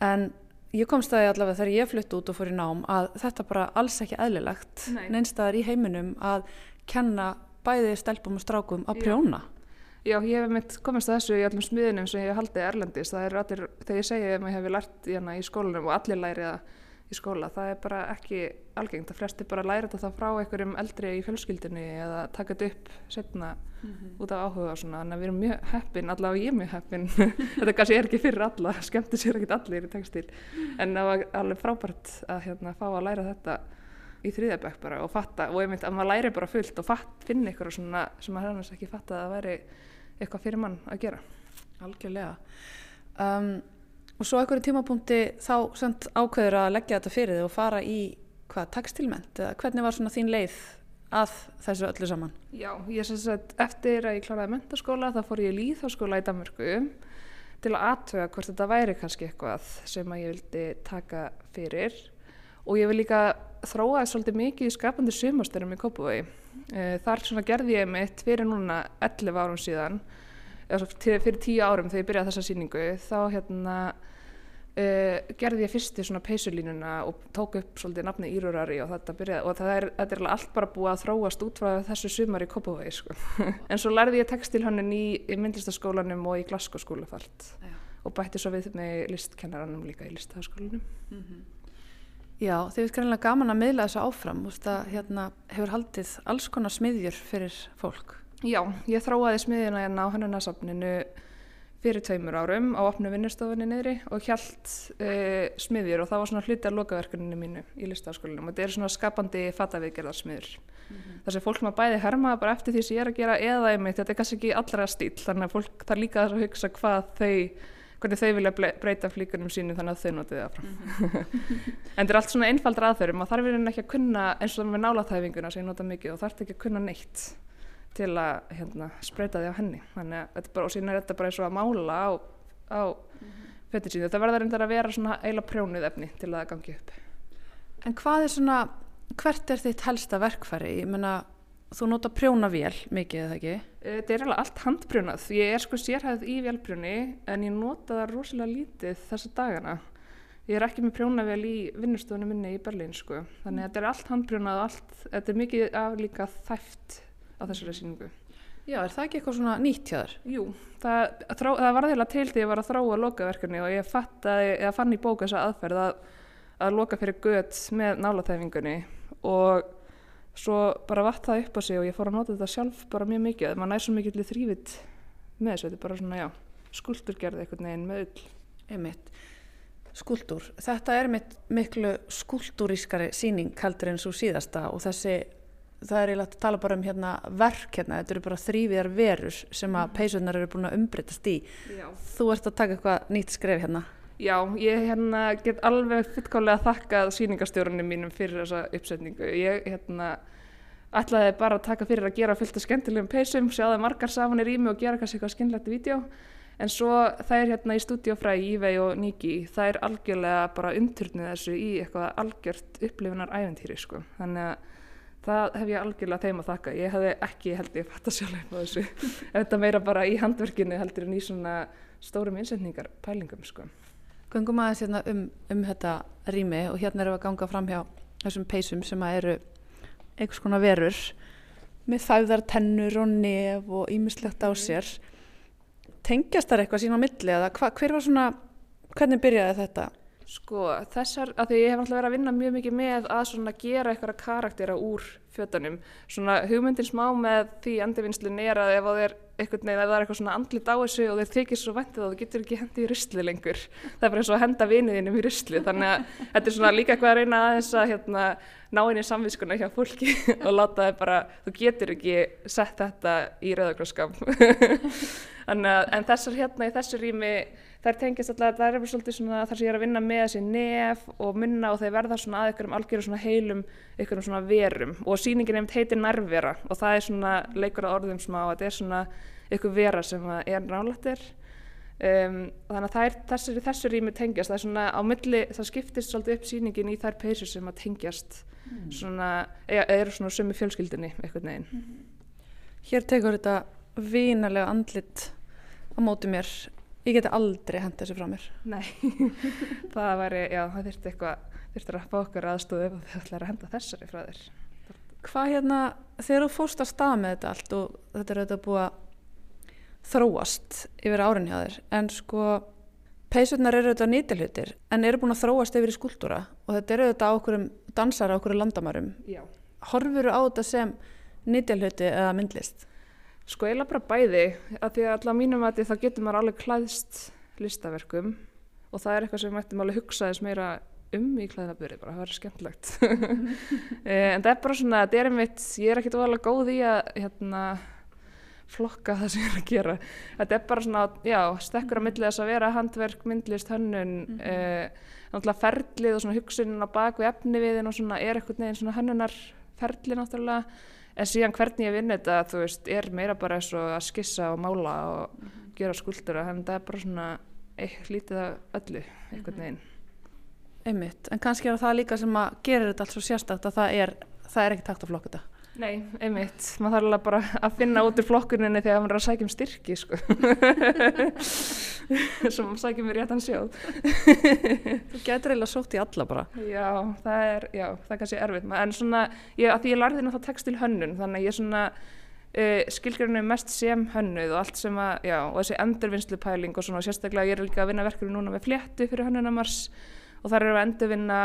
en ég kom staði allavega þegar ég flutt út og fór í nám að þetta bara alls ekki eðlilegt neinstaðar í heiminum að kenna bæði stelpum og strákum að prjóna. Já, ég hef mitt komist að þessu í allum smiðinum sem ég hef haldið erlendist. Það er allir, þegar ég segja að maður hefur lært í, hana, í skólanum og allir lærið að í skóla, það er bara ekki algengt, það flesti bara læra þetta frá einhverjum eldri í fjölskyldinni eða taka þetta upp setna mm -hmm. út af áhuga og svona, að við erum mjög heppin allavega ég er mjög heppin. Þetta kannski er ekki fyrir alla, skemmti sér ekki allir í tekstil, en það var alveg frábært að hérna, fá að læra þetta í þriðabæk bara og fatta og ég myndi að maður læri bara fullt og fatt, finna ykkur svona sem maður hefðast ekki fatta að það væri eitthvað fyrir mann að gera. Algjörlega. Um, Og svo einhverju tímapunkti þá ákveður að leggja þetta fyrir þig og fara í hvað, tekstilment eða hvernig var svona þín leið að þessu öllu saman? Já, ég syns að eftir að ég kláraði mentaskóla þá fór ég í líðháskóla í Danmörku til að aðtöga hvort þetta væri kannski eitthvað sem að ég vildi taka fyrir og ég vil líka þróaði svolítið mikið í skapandi sumasturum í Kópavögi. Eh, þar gerði ég mitt fyrir núna 11 árum síðan fyrir tíu árum þegar ég byrjaði þessa síningu þá hérna uh, gerði ég fyrsti svona peysulínuna og tók upp svolítið nafni Írurari og þetta byrjaði og það er, þetta er allt bara búið að þróast út frá þessu sumar í Kópavói sko. en svo lærði ég tekstilhönnin í, í myndlistaskólanum og í Glasgow skólafalt og bætti svo við með listkennaranum líka í listaskólanum mm -hmm. Já, þið finnst greinlega gaman að miðla þessu áfram, veist að hérna hefur haldið alls konar smiðjur fyrir fólk Já, ég þráaði smiðina hérna á hannunasafninu fyrir tveimur árum á opnu vinnustofunni niðri og hjælt eh, smiðjur og það var svona hluti af lokaverkuninu mínu í listaskólinum og þetta er svona skapandi fattaviðgerðarsmiður. Mm -hmm. Þess að fólk maður bæði herma bara eftir því sem ég er að gera eða einmitt, þetta er kannski ekki allra stíl þannig að fólk þarf líka að hugsa hvað þau hvernig þau vilja breyta flíkunum sínu þannig að þau notið það frá. Mm -hmm. en þetta er allt svona einfaldra aðferðum og þarf við ekki að kunna eins og það með nálaþæfinguna sem ég nota mikið og þarf ekki að kunna neitt til að hérna, spreita því á henni. Þannig að þetta bara, og síðan er þetta bara eins og að mála á, á mm -hmm. föttir síðu þetta verður reyndar að vera svona eila prjónuð efni til að gangi upp. En hvað er svona, hvert er þitt helsta verkfæri? Ég menna, þú nota prjónavél mikið, eða ekki? Eh, þetta er alveg allt handprjónað. Ég er sko sérhæðið í vélprjóni en ég nota það rosalega lítið þessa dagana. Ég er ekki með prjónavél í vinnustofunum minni í Berlín sko, þannig að þetta er allt handprjónað og allt, þetta er mikið af líka þæft á þessari síningu. Já, er það ekki eitthvað svona nýtt hjá þér? Jú, það, þró, það var þeirra til því að ég var að þróa lokaverkefni og ég fattaði, eða fann í bóka þessa aðferð að, að loka fyrir gött með nálatæfingunni og svo bara vatt það upp á sig og ég fór að nota þetta sjálf bara mjög mikið. Man nær svo mikið til þrývit með þessu, þetta er bara svona, já, skulturgerði eitthvað neginn með ull. Einmitt. Skuldur. Þetta er mitt miklu skuldurískari síning heldur en svo síðasta og þessi það er eiginlega að tala bara um hérna, verk hérna, þetta eru bara þrýviðar verur sem að mhm. peysunar eru búin að umbreytast í Já. þú ert að taka eitthvað nýtt skref hérna Já, ég hérna, get alveg fullkálega þakkað síningastjórunum mínum fyrir þessa uppsetningu ég hérna, ætlaði bara að taka fyrir að gera fullt af skemmtilegum peysum sjáða margar samanir í mig og gera kannski eitthvað skemmtilegt vídeo en svo það er hérna í stúdiofræði Ívei og Niki það er algjörlega bara umturnið þessu í eitthvað algjört upplifunar æventýri sko. þannig að það hef ég algjörlega þeim að þakka ég hefði ekki held ég fatt að sjálf þessu þetta meira bara í handverkinu heldur en í svona stórum innsetningar pælingum sko. Gungum aðeins hérna um, um þetta rými og hérna erum við að ganga fram hjá þessum peysum sem að eru einhvers konar verur með þæðartennur og nef og ímislegt á sér tengjast þar eitthvað sín á milli eða hva, hver var svona hvernig byrjaði þetta? Sko þessar, að því ég hef alltaf verið að vinna mjög mikið með að svona gera eitthvað karaktera úr fötunum. Svona hugmyndin smá með því endivinnslun er að ef það er eitthvað ef það er eitthvað svona andlit á þessu og þeir þykir svo vendið að þú getur ekki hendið í rysli lengur. Það er bara eins og að henda viniðinum í rysli. Þannig að þetta er svona líka eitthvað að reyna aðeins að hérna, ná inn í samvískuna hjá fólki og láta það bara, þú getur ekki sett þetta í rauðagrosskap. en þessar hérna í þessu rými þær tengjast alltaf, það er bara svolítið svona þar sem ég er að vinna með þessi nef og munna og þeir verða svona að ykkur um algjöru svona heilum, ykkur um svona verum og síningin nefnt heitir nærvera og það er svona leikur að orðum smá, þetta er svona ykkur vera sem er nálættir um, þannig að það er þessari þessu rými tengjast, það er svona á milli, það skiptist svolítið upp síningin í þær peysur sem að tengjast mm. svona, eða eru svona sömu fjölskyldinni eitthvað neginn. Mm. Hér tekur þetta vinalega andlit á móti mér Ég geti aldrei henda þessu frá mér. Nei, það væri, já, það þurfti eitthvað, þurfti að fá okkur aðstóðu ef þið ætlaði að henda þessari frá þér. Hvað hérna, þegar þú fóst að stað með þetta allt og þetta er auðvitað búið að þróast yfir árin hjá þér, en sko, Peisurnar eru auðvitað nýtilhutir en eru búin að þróast yfir í skúltúra og þetta eru auðvitað á okkurum dansar á okkurum landamærum. Já. Horfuru á þetta sem nýtilhuti eða myndlist? Sko eiginlega bara bæði, að því að allavega mínum að þá getur maður alveg klæðst listaverkum og það er eitthvað sem mættum alveg hugsaðis meira um í klæðinaburði bara, það verður skemmtlegt. Eh, en það er bara svona, þetta er einmitt, ég er ekkit óalega góð í að hérna, flokka það sem ég er að gera. Þetta er bara svona, já, stekkur á millið þess að vera handverk, myndlist, hönnun, mm -hmm. eh, náttúrulega ferlið og svona hugsunin á bak við efni viðin og svona er eitthvað neginn svona hönnunarferli náttúrulega en síðan hvernig ég vinn þetta þú veist er meira bara eins og að skissa og mála og mm -hmm. gera skuldur en það er bara svona eitt lítið af öllu eitthvað neginn Einmitt, en kannski er það líka sem að gera þetta alls svo sérstakt að það er, það er ekki takt að flokka þetta Nei, einmitt, maður þarf alveg bara að finna út úr flokkuninni þegar maður er að sækja um styrki sko. Sem maður sækja um réttan sjóð. Þú getur eiginlega sótt í alla bara. Já, það er, já, það er kannski erfitt en svona, ég, að því ég lærði náttúrulega textil hönnun þannig að ég svona uh, skilgjörinu mest sem hönnuð og allt sem að, já, og þessi endurvinnslu pæling og svona og sérstaklega ég er líka að vinna verkefni núna með fléttu fyrir hönnunamars og þar eru að endurvinna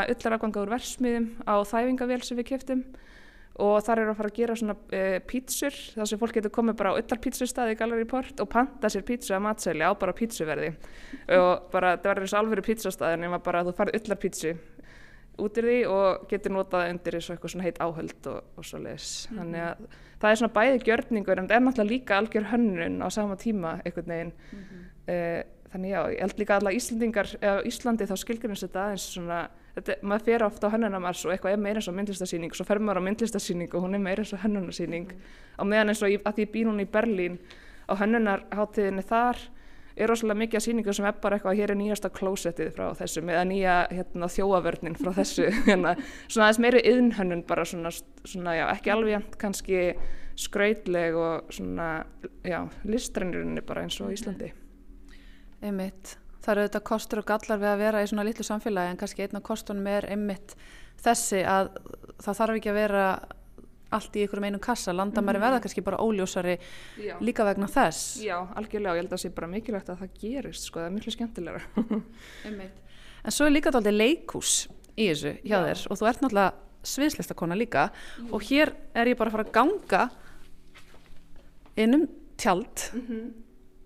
og þar eru að fara að gera svona uh, pítsur þar sem fólk getur komið bara á öllar pítsurstaði í Gallery Port og panta sér pítsu að matsæli á bara pítsuverði og bara það verður þessu alvöru pítsustaði nema bara að þú farið öllar pítsu út í því og getur notað undir þessu eitthvað svona heit áhöld og, og svo leiðis mm -hmm. þannig að það er svona bæði gjörningur en það er náttúrulega líka algjör hönnun á sama tíma einhvern veginn mm -hmm. uh, þannig já, ég held líka alla Íslandingar eða Íslandi þá skilgjörnins þetta aðeins svona þetta, maður fer ofta á hönnunamars og eitthvað er meira eins og myndlistasýning svo fer maður á myndlistasýning og hún er meira eins og hönnunasýning mm. á meðan eins og að því býn hún í Berlín á hönnunarháttiðinni þar er rosalega mikið að sýningu sem er bara eitthvað að hér er nýjasta klósettið frá þessu eða nýja hérna, þjóavörnin frá þessu hérna, svona aðeins meiri yðnhönnun bara svona, svona já, ekki alveg kannski skrautleg og svona já, listrænirunni bara eins og Íslandi. Einmitt. Það eru þetta kostur og gallar við að vera í svona litlu samfélagi en kannski einn af kostunum er einmitt þessi að það þarf ekki að vera allt í ykkurum einum kassa, landamæri mm verða kannski bara óljósari Já. líka vegna þess. Já, algjörlega. Og ég held að það sé bara mikilvægt að það gerist sko, það er miklu skemmtilegra. En svo er líka þetta leikús í þessu hjá Já. þér. Og þú ert náttúrulega sviðslistakona líka. Mm. og hér er ég bara að fara að ganga innum tjald mm -hmm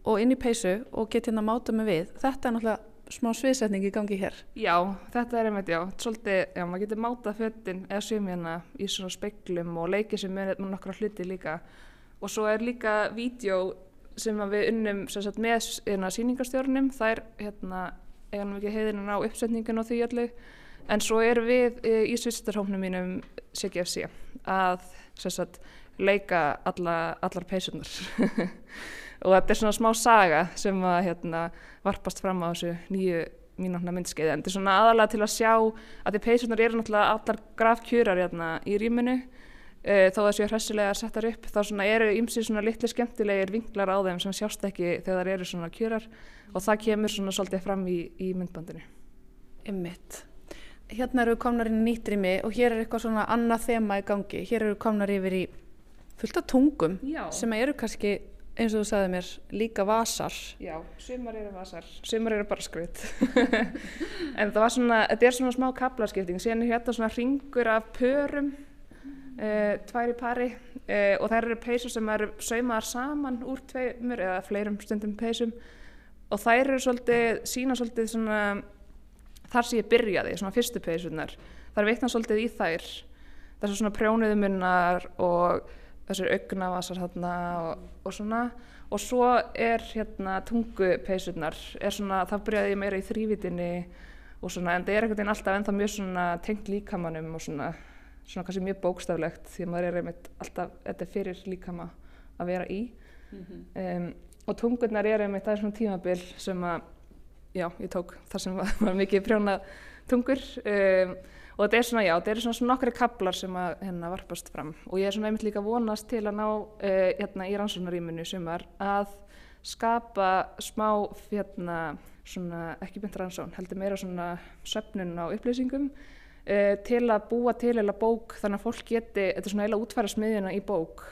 og inn í peysu og get hérna máta mig við. Þetta er náttúrulega smá sviðsetning í gangi hér. Já, þetta er einmitt, já, svolítið já, maður getur mátað föttin eða svim hérna í svona speklum og leikið sem er með nokkra hluti líka. Og svo er líka vídeo sem við unnum sagt, með hérna, síningarstjórnum það er hérna, eiginlega ekki heiðinin á uppsetningun og því öllu. En svo er við e, í svistarhóknum mínum CGFC að sagt, leika alla, allar peysunar og þetta er svona smá saga sem að hérna, varpast fram á þessu nýju mínúna myndskeiði en þetta er svona aðalega til að sjá að því peysunar eru náttúrulega allar grafkjörar hérna, í rýminu. E, þó að séu hressilega settar upp þá eru ymsið svona litli skemmtilegir vinglar á þeim sem sjást ekki þegar það eru svona kjörar. Og það kemur svona svolítið fram í, í myndbandinu. Ymmitt Hérna eru komnar inn í nýttrými og hér er eitthvað svona annað þema í gangi. Hér eru komnar yfir í fullt af tungum Já. sem eru kannski eins og þú sagði mér, líka vasar. Já, sumar eru vasar. Sumar eru bara skvit en það var svona, þetta er svona smá kaplaskipting síðan er hérna svona ringur af pörum uh, tvær í pari uh, og þær eru peysur sem eru saumaðar saman úr tveimur eða fleirum stundum peysum. Og þær eru svolítið, sína svolítið svona þar sem ég byrjaði, svona fyrstu peysunar þar veitna svolítið í þær. Það er svona prjónuðumunnar og þessir augnavasar þarna og, og svona. Og svo er hérna tungupeisurnar er svona, það byrjaði ég meira í þrývitinni og svona en það er einhvern veginn alltaf ennþá mjög svona tengt líkamannum og svona, svona kannski mjög bókstaflegt því að maður er einmitt alltaf, þetta er fyrir líkama að vera í. Mm -hmm. um, og tungurnar er einmitt, það er svona tímabil sem að, já, ég tók þar sem var, var mikið prjónað tungur. Um, og þetta er svona, já, þetta eru svona, svona nokkri kablar sem að hérna varpast fram. Og ég er svona einmitt líka vonast til að ná uh, hérna í rannsóknaríminu sumar að skapa smá hérna svona ekki beint rannsón, heldur meira svona söpnun á upplýsingum uh, til að búa til eða bók þannig að fólk geti, þetta er svona eila útfæra smiðjuna í bók.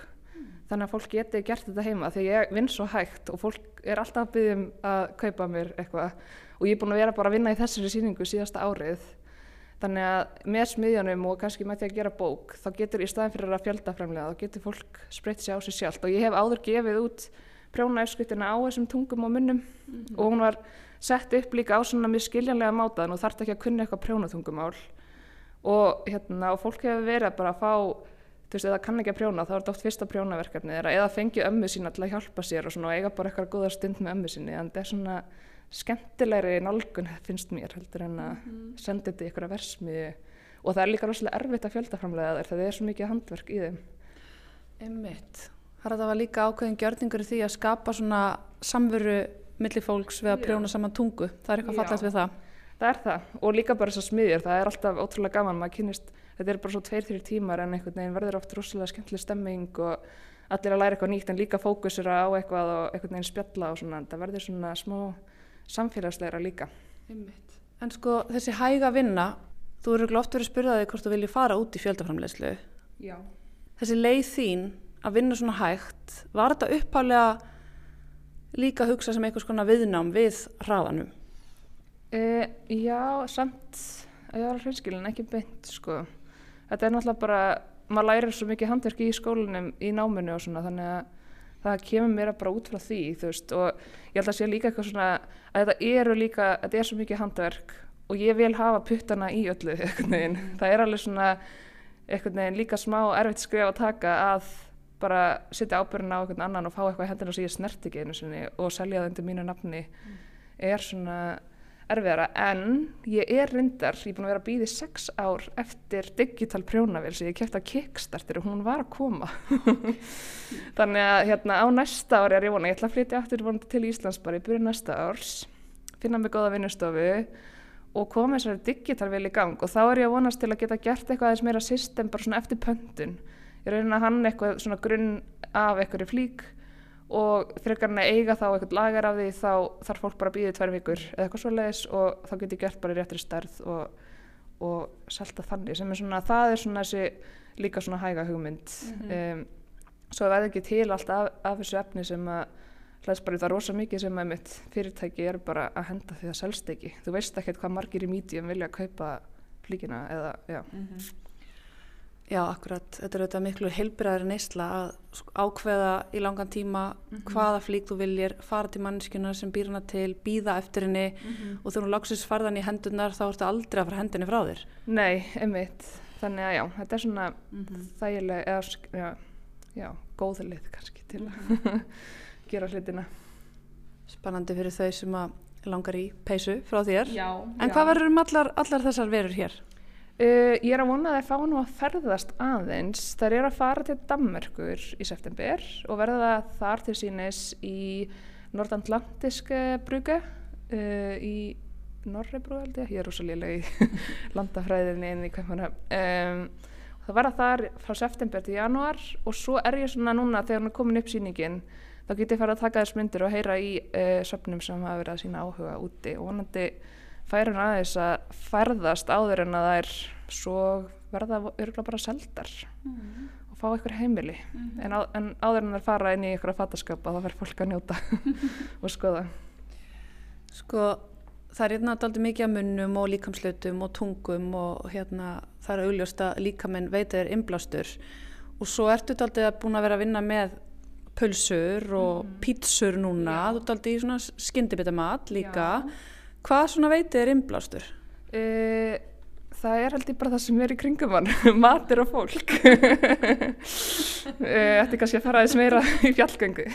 Þannig að fólk geti gert þetta heima því ég vinn svo hægt og fólk er alltaf að byggja um að kaupa mér eitthvað. Og ég er búin að vera bara að vinna í þessari síningu síðasta árið þannig að með smiðjunum og kannski með því að gera bók þá getur í staðin fyrir að fjöldaframlega þá getur fólk spreytt sér á sig sjálft og ég hef áður gefið út prjónaefskuttina á þessum tungum og munnum mm -hmm. og hún var sett upp líka á svona mjög skiljanlega mátaðan og þarf ekki að kunna eitthvað prjónatungumál og, hérna, og fólk hefur verið bara að fá þú veist, eða kann ekki að prjóna, þá er þetta oft fyrsta prjónaverkefni eða fengi ömmu sína til að hjálpa sér og svona og eiga bara eitthvað góða stund með ömmu síni, en þetta er svona skemmtilegri nálgun finnst mér heldur en að -hmm. senda þetta í að versmiði og það er líka rosalega erfitt að fjöldaframlega þær, það er svo mikið handverk í þeim. Að það var líka ákveðin gjörningur í því að skapa svona samveru millir fólks við að prjóna saman tungu, það er eitthvað fallast við það. Það er það. Og líka bara þessar smiðjur, það er alltaf ótrúlega gaman, maður kynist, þetta er bara svo tveir, þrjir tímar en einhvern veginn verður oft rosalega skemmtileg stemming og allir að læra eitthvað nýtt en líka fókusera á eitthvað og einhvern veginn spjalla og svona, það verður svona smá samfélagsleira líka. Einmitt. En sko þessi hæga vinna, þú eru glótt verið að spyrja þig hvort þú vilji fara út í fjöldaframlegslu. Já. Þessi leið þín að vinna svona hægt, var þetta upphálega líka að hugsa sem einhvers konar viðnám við hraðanum? Uh, já, samt að ég var hreinskilin, ekki beint sko. Þetta er náttúrulega bara, maður lærir svo mikið handverki í skólinum, í náminu og svona, þannig að það kemur mér bara út frá því, þú veist, og ég held að sé líka eitthvað svona, að þetta eru líka, þetta er svo mikið handverk og ég vil hafa puttana í öllu, eitthvað neginn. Það er alveg svona, eitthvað neginn líka smá erfitt skrif að taka að bara setja ábyrðin á eitthvað annan og fá eitthvað hendina sem ég snert ekki einu sinni og selja það undir mínu nafni mm. er svona erfiðara en ég er reyndar, ég er búin að vera að býði sex ár eftir digital prjónavél sem ég kæft að kickstartir og hún var að koma. Þannig að hérna á næsta ári er ég vona, ég ætla að flytja aftur til Íslands bara í byrju næsta árs finna mig góða vinnustofu og koma þessari digital vel í gang. Og þá er ég að vonast til að geta gert eitthvað aðeins meira system bara svona eftir pöntun. Ég reyna hann eitthvað svona grunn af eitthvað flík og frekar hann að eiga þá eitthvað lagar af því þá þarf fólk bara að býða í tvær vikur eða eitthvað svo leiðis og þá getur ég gert bara í réttri stærð og, og selta þannig sem er svona, það er svona þessi líka svona hæga hugmynd mm -hmm. um, svo veði ekki til allt af, af þessu efni sem að hlæðis bara það er rosa mikið sem að mitt fyrirtæki er bara að henda því það selst ekki þú veist ekkert hvað margir í mídíum vilja að kaupa flíkina eða, já mm -hmm. Já, akkurat. Þetta er auðvitað miklu heilbyrðar neysla að ákveða í langan tíma mm -hmm. hvaða flík þú viljir, fara til mannskjuna sem býr hana til, býða eftir henni mm -hmm. og þegar hún lagsist farðan í hendunar þá ertu aldrei að fara hendinni frá þér. Nei, einmitt. Þannig að já, þetta er svona mm -hmm. þægileg, eða já, já góðlið kannski til að gera hlutina. Spannandi fyrir þau sem að langar í peysu frá þér. Já. En já. hvað verður um allar, allar þessar verur hér? Uh, ég er að vona að það fá nú að ferðast aðeins. Það er að fara til Dammerkur í september og verða þar til sínis í nordatlantiske brugu uh, í Norrebrú held ég, ég er rosalega í landafræðinni inn í Kaupmanna. Um, það verða þar frá september til januar og svo er ég svona núna þegar hún er komin upp síningin þá get ég fara að taka þess myndir og heyra í uh, söpnum sem hafa verið að sína áhuga úti og vonandi fær hún aðeins að ferðast áður en að það er svo verða örgulega bara seldar mm. og fá eitthvað heimili mm. en, á, en áður en það fara inn í eitthvað fattaskapa þá verður fólk að njóta og skoða Sko það er hérna alltaf mikið að munnum og líkamslutum og tungum og hérna það er augljóst að líkamenn veitir innblástur og svo ertu alltaf búin að vera að vinna með pulsur og mm. pítsur núna, Já. þú ert alltaf í svona skyndibitamat líka Já Hvað svona veitið er innblástur? Uh, það er held ég bara það sem er í kringum hann, matur og fólk. Þetta er kannski að fara aðeins meira í fjallgöngu.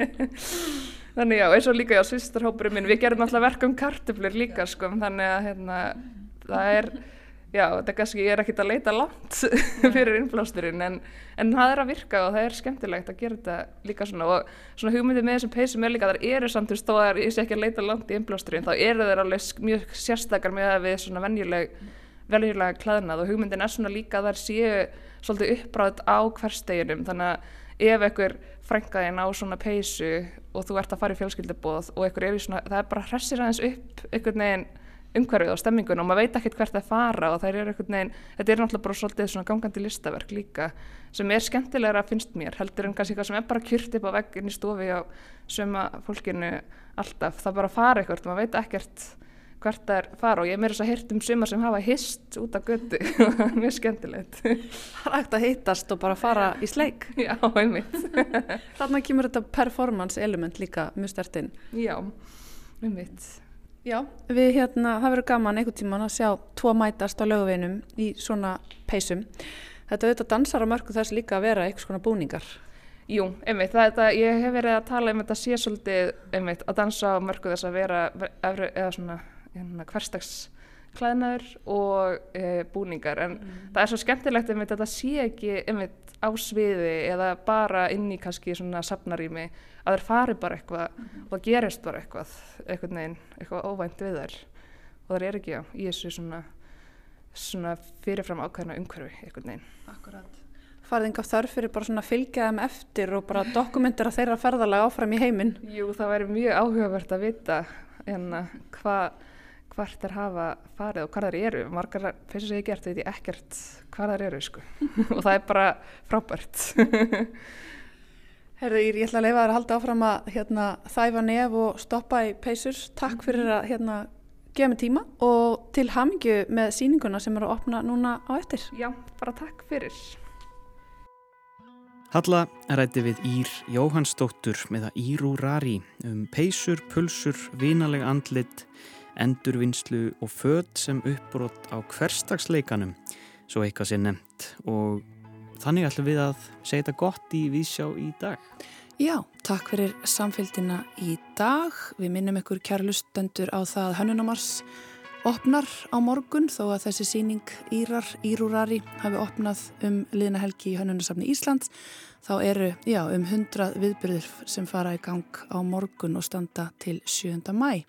þannig já, eins og líka já, sýstarhópurinn minn, við gerum alltaf verk um kartuflur líka sko, þannig að hérna, það er já, þetta kannski, ég er ekkert að leita langt fyrir innblásturinn en, en það er að virka og það er skemmtilegt að gera þetta líka svona. Og svona hugmyndið með þessum peysum er líka að það eru samt þó að ég sé ekki að leita langt í innblásturinn þá eru þeir alveg mjög sérstakar með að við svona venjuleg veljulega klæðnað. Og hugmyndin er svona líka að það séu svolítið uppbráðt á hversteginum þannig að ef einhver frænkaðinn á svona peysu og þú ert að fara í fjölskyldubóð og einhver er í svona, það er bara hressir aðeins upp einhvern veginn umhverfið og stemmingun og maður veit ekkert hvert það fara og það er einhvern veginn, þetta er náttúrulega bara svolítið svona gangandi listaverk líka sem er skemmtilegra finnst mér, heldur en kannski eitthvað sem er bara kyrt upp á veggin í stofi á söma fólkinu alltaf, það bara fara eitthvað, maður veit ekkert hvert það er fara og ég er meira þess að hirt um sumar sem hafa hist út af götu. Mjög skemmtilegt. Það er hægt að heitast og bara fara í sleik. Já, einmitt. Þannig kemur þetta performance element líka mjög stertinn Já, einmitt Já, við hérna, það verður gaman einhvern tíman að sjá tvo mætast á lögveginum í svona peysum. Þetta auðvitað dansar á mörgu þess líka að vera eitthvað svona búningar. Jú, einmitt, það, það, ég hef verið að tala um þetta sé svolítið, einmitt, að dansa á mörgu þess að vera, eða svona hérna, hverstagsklæðnaður og e, búningar, en mm. það er svo skemmtilegt einmitt að það sé ekki einmitt á sviði eða bara inn í kannski svona safnarími að þeir fari bara eitthvað mm og það gerist bara eitthvað eitthvað neginn, eitthvað óvænt við þær og það er ekki á í þessu svona, svona fyrirfram ákveðna umhverfi eitthvað neginn. Akkurat. Farðið enga þörf fyrir bara svona fylgjaðum eftir og bara dokumentir að þeirra ferðalega áfram í heiminn? Jú, það væri mjög áhugavert að vita en hvað hvert er hafa farið og hvað þær eru margar fyrir sem ég gert veit ég ekkert hvað þær eru sko og það er bara frábært Herði, ég ætla að leifa þér að halda áfram að hérna, þæfa nef og stoppa í peysur. Takk mhm. fyrir að hérna, gefa mig tíma og til hamingju með síninguna sem eru að opna núna á eftir. Já, bara takk fyrir. Halla rætti við Ír Jóhannsdóttur með að Íru Rari um peysur, pulsur, vinalega andlit, endurvinnslu og född sem uppbrott á hverstagsleikanum, svo eitthvað sé nefnt og Þannig ætlum við að segja þetta gott í Vísjá í dag. Já, takk fyrir samfélgina í dag. Við minnum ykkur kærlustendur á það Hönnunamars opnar á morgun þó að þessi síning Írar, Írúrari hafi opnað um liðna helgi í Hönnunasafni Íslands. Þá eru já, um 100 viðbyrðir sem fara í gang á morgun og standa til 7. mæ.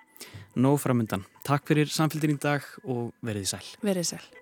Nó framöndan. Takk fyrir samfélgin í dag og verið sæl. Verið sæl.